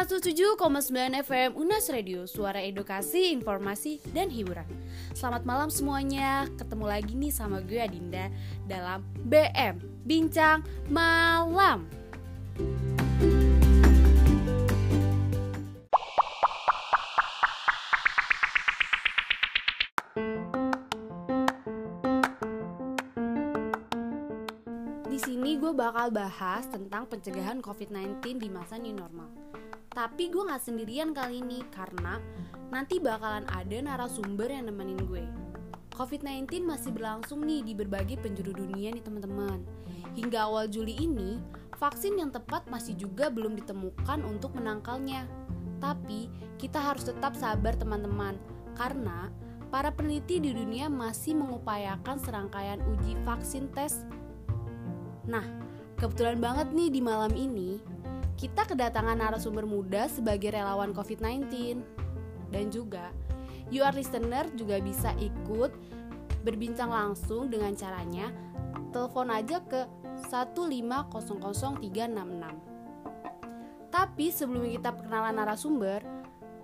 107,9 FM Unas Radio Suara edukasi, informasi, dan hiburan. Selamat malam semuanya. Ketemu lagi nih sama gue Adinda Dalam BM Bincang Malam. Di sini gue bakal bahas tentang pencegahan COVID-19 di masa new normal. Tapi gue gak sendirian kali ini karena nanti bakalan ada narasumber yang nemenin gue. COVID-19 masih berlangsung nih di berbagai penjuru dunia nih teman-teman. Hingga awal Juli ini, vaksin yang tepat masih juga belum ditemukan untuk menangkalnya. Tapi kita harus tetap sabar teman-teman karena para peneliti di dunia masih mengupayakan serangkaian uji vaksin tes Nah, kebetulan banget nih di malam ini kita kedatangan narasumber muda sebagai relawan COVID-19. Dan juga, you are listener juga bisa ikut berbincang langsung dengan caranya telepon aja ke 1500366. Tapi sebelum kita perkenalan narasumber,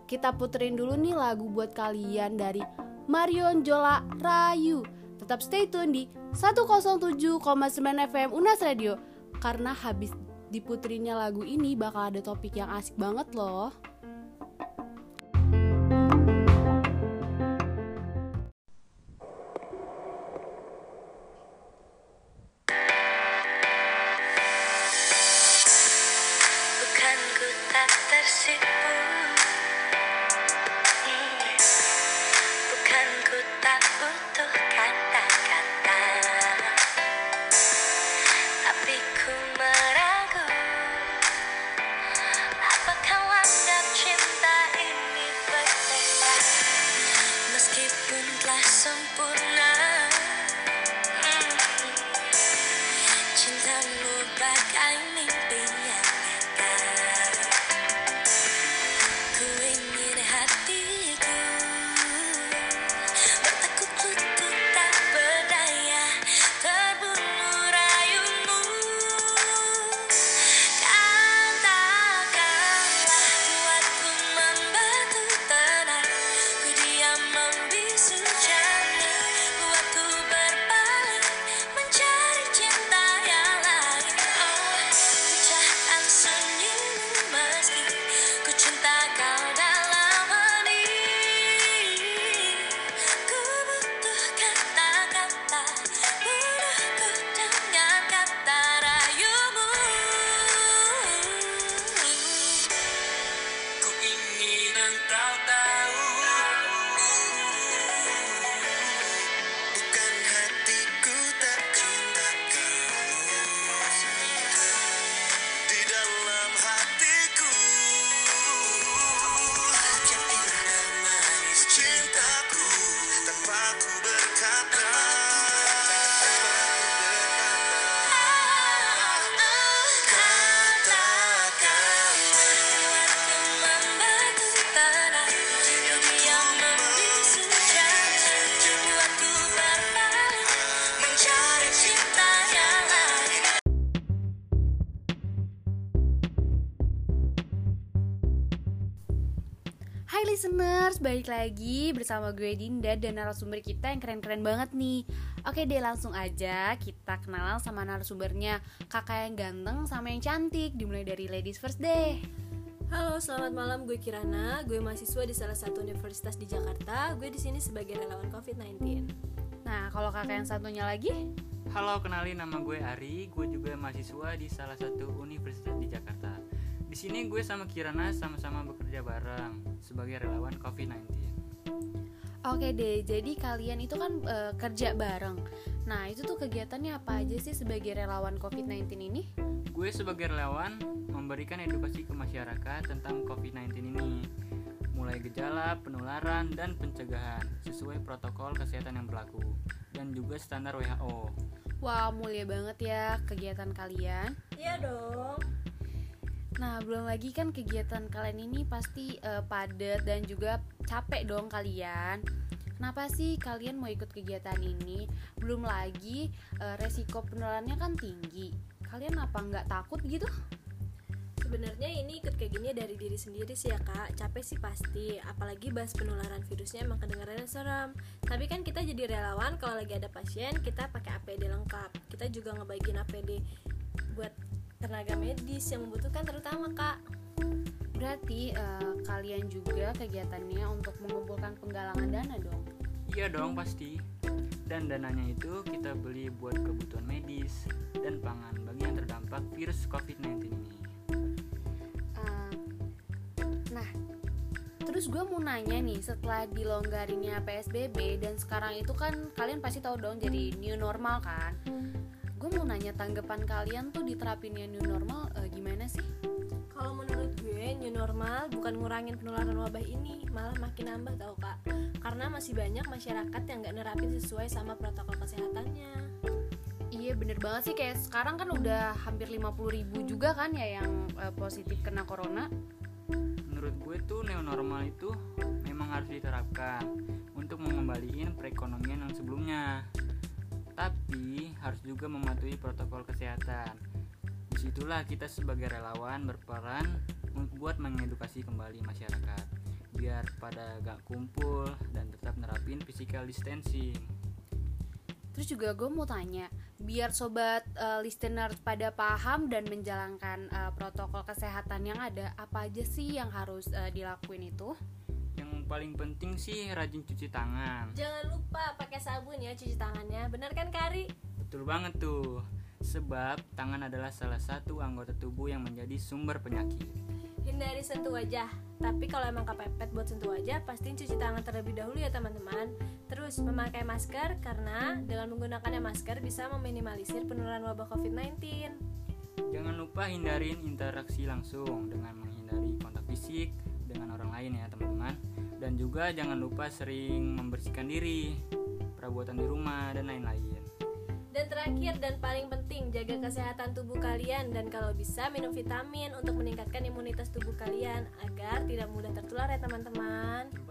kita puterin dulu nih lagu buat kalian dari Marion Jola Rayu. Tetap stay tune di 107,9 FM Unas Radio Karena habis diputrinya lagu ini bakal ada topik yang asik banget loh corazón Hai listeners, balik lagi bersama gue Dinda dan narasumber kita yang keren-keren banget nih Oke deh langsung aja kita kenalan sama narasumbernya Kakak yang ganteng sama yang cantik Dimulai dari ladies first deh Halo, selamat malam. Gue Kirana. Gue mahasiswa di salah satu universitas di Jakarta. Gue di sini sebagai relawan COVID-19. Nah kalau kakak yang satunya lagi Halo, kenalin nama gue Ari. Gue juga mahasiswa di salah satu universitas di Jakarta. Di sini gue sama Kirana sama-sama bekerja bareng sebagai relawan COVID-19. Oke deh, jadi kalian itu kan eh, kerja bareng Nah itu tuh kegiatannya apa aja sih sebagai relawan COVID-19 ini? Gue sebagai relawan memberikan edukasi ke masyarakat tentang COVID-19 ini. Mulai gejala, penularan, dan pencegahan sesuai protokol kesehatan yang berlaku dan juga standar WHO. Wah mulia banget ya kegiatan kalian Iya dong. Nah, belum lagi kan kegiatan kalian ini pasti eh, padat dan juga capek dong kalian. Kenapa sih kalian mau ikut kegiatan ini? Belum lagi eh, resiko penularannya kan tinggi. Kalian apa nggak takut gitu? Sebenarnya ini ikut kayak gini dari diri sendiri sih ya kak Capek sih pasti Apalagi bahas penularan virusnya emang kedengarannya serem Tapi kan kita jadi relawan kalau lagi ada pasien Kita pakai APD lengkap Kita juga ngebagiin APD buat tenaga medis yang membutuhkan terutama kak Berarti eh, kalian juga kegiatannya untuk mengumpulkan penggalangan dana dong. Iya dong pasti. Dan dananya itu kita beli buat kebutuhan medis dan pangan bagi yang terdampak virus COVID-19 ini. Eh, nah, terus gue mau nanya nih, setelah dilonggarinnya PSBB dan sekarang itu kan kalian pasti tahu dong jadi new normal kan? Gue mau nanya tanggapan kalian tuh diterapinnya new normal eh, gimana sih? Kalau menurut gue new normal bukan ngurangin penularan wabah ini Malah makin nambah tau kak Karena masih banyak masyarakat yang gak nerapin sesuai sama protokol kesehatannya Iya bener banget sih kayak sekarang kan udah hampir 50 ribu juga kan ya yang eh, positif kena corona Menurut gue tuh new normal itu memang harus diterapkan untuk mengembaliin perekonomian yang sebelumnya. Tapi harus juga mematuhi protokol kesehatan. Di situlah kita sebagai relawan berperan buat mengedukasi kembali masyarakat biar pada gak kumpul dan tetap nerapin physical distancing. Terus juga gue mau tanya, biar sobat eh, listener pada paham dan menjalankan eh, protokol kesehatan yang ada, apa aja sih yang harus eh, dilakuin itu? Paling penting sih rajin cuci tangan. Jangan lupa pakai sabun ya cuci tangannya Bener kan Kari? Betul banget tuh. Sebab tangan adalah salah satu anggota tubuh yang menjadi sumber penyakit. Hindari sentuh wajah Tapi kalau emang kepepet buat sentuh wajah Pastiin cuci tangan terlebih dahulu ya teman-teman Terus memakai masker Karena dengan menggunakannya masker Bisa meminimalisir penularan wabah COVID-19 Jangan lupa hindarin interaksi langsung dengan menghindari kontak fisik dengan orang lain ya teman-teman. Dan juga jangan lupa sering membersihkan diri, perabotan di rumah dan lain-lain. Dan terakhir dan paling penting Jaga kesehatan tubuh kalian Dan kalau bisa minum vitamin Untuk meningkatkan imunitas tubuh kalian Agar tidak mudah tertular ya teman-teman tuh.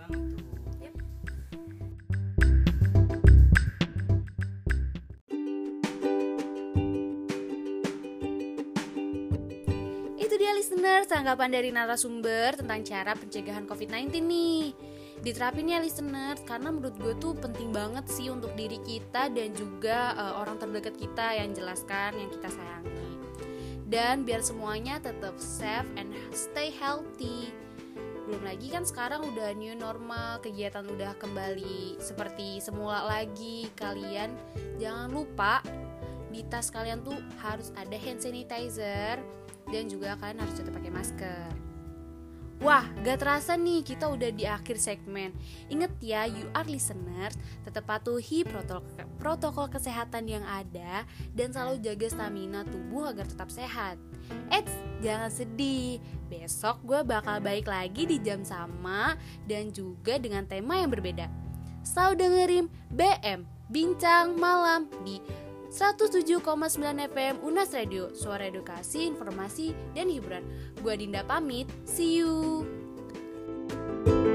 Tanggapan dari narasumber tentang cara pencegahan COVID-19 nih. Diterapin ya listener, karena menurut gue tuh penting banget sih untuk diri kita dan juga eh, orang terdekat kita yang jelaskan, yang kita sayangi. Dan biar semuanya tetap safe and stay healthy. Belum lagi kan sekarang udah new normal kegiatan udah kembali seperti semula lagi. Kalian jangan lupa di tas kalian tuh harus ada hand sanitizer dan juga kalian harus tetap pakai masker Wah, gak terasa nih kita udah di akhir segmen. Ingat ya, you are listeners, tetap patuhi protokol, protokol kesehatan yang ada dan selalu jaga stamina tubuh agar tetap sehat. Eits, jangan sedih. Besok gue bakal baik lagi di jam sama dan juga dengan tema yang berbeda. Selalu dengerin BM, Bincang Malam di 107,9 FM Unas Radio, suara edukasi, informasi, dan hiburan. Gua Dinda pamit, see you! thank you